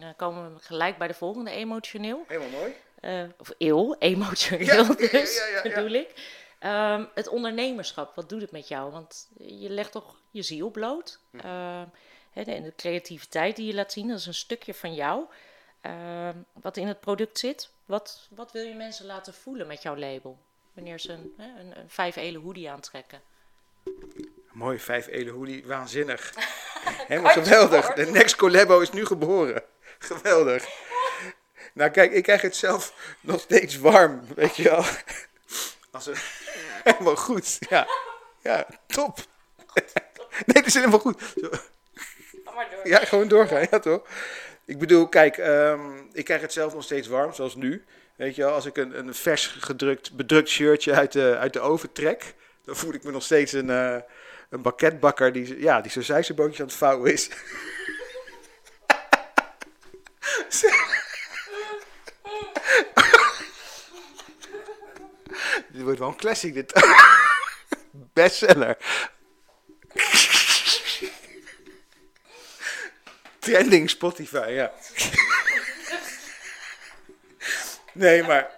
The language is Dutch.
Dan komen we gelijk bij de volgende emotioneel. Helemaal mooi. Uh, of eeuw, emotioneel Ja, dus, ja, ja, ja. bedoel ik. Ehm, het ondernemerschap, wat doet het met jou? Want je legt toch je ziel bloot. Hm. Ehm, de, creativiteit die je laat zien, dat is een stukje van jou. Ehm, wat in het product zit. Wat, wat wil je mensen laten voelen met jouw label? Wanneer ze een, een, een vijf ele hoodie aantrekken. Mooi, vijf ele hoodie, waanzinnig. Helemaal geweldig. De next collabo is nu geboren. Geweldig. Nou kijk, ik krijg het zelf nog steeds warm, weet je wel. Als een... Helemaal goed, ja. Ja, top. Nee, dat is helemaal goed. Zo. Ja, gewoon doorgaan, ja toch? Ik bedoel, kijk, ehm, ik krijg het zelf nog steeds warm, zoals nu. Weet je wel, als ik een, een vers gedrukt, bedrukt shirtje uit de, uit de oven trek, dan voel ik me nog steeds een, eh een bakketbakker die, ja, die zijn aan het vouwen is. Dit wordt wel een classic, dit. Bestseller. Trending Spotify, ja. Nee, maar.